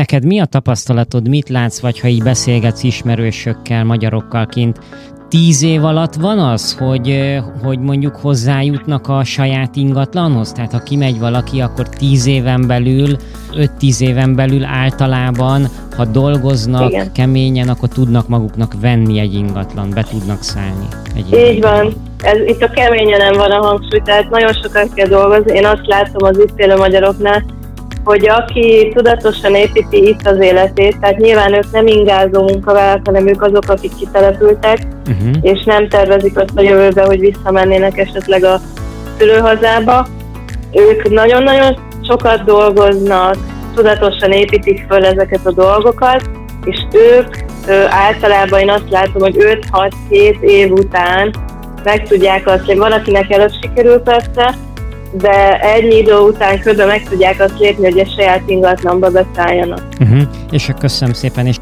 neked mi a tapasztalatod, mit látsz, vagy ha így beszélgetsz ismerősökkel, magyarokkal kint, tíz év alatt van az, hogy, hogy mondjuk hozzájutnak a saját ingatlanhoz? Tehát ha kimegy valaki, akkor tíz éven belül, öt-tíz éven belül általában, ha dolgoznak Igen. keményen, akkor tudnak maguknak venni egy ingatlan, be tudnak szállni. Egy Így ingatlan. van. Ez, itt a keményen nem van a hangsúly, tehát nagyon sokat kell dolgozni. Én azt látom az itt élő magyaroknál, hogy aki tudatosan építi itt az életét, tehát nyilván ők nem ingázó munkavállalók, hanem ők azok, akik kitelepültek, uh-huh. és nem tervezik azt a jövőbe, hogy visszamennének esetleg a szülőhazába. Ők nagyon-nagyon sokat dolgoznak, tudatosan építik föl ezeket a dolgokat, és ők ö, általában én azt látom, hogy 5-6-7 év után meg tudják azt, hogy van, akinek előbb sikerül persze, de ennyi idő után kb. meg tudják azt lépni, hogy a saját ingatlanba beszálljanak. Uh-huh. És köszönöm szépen, és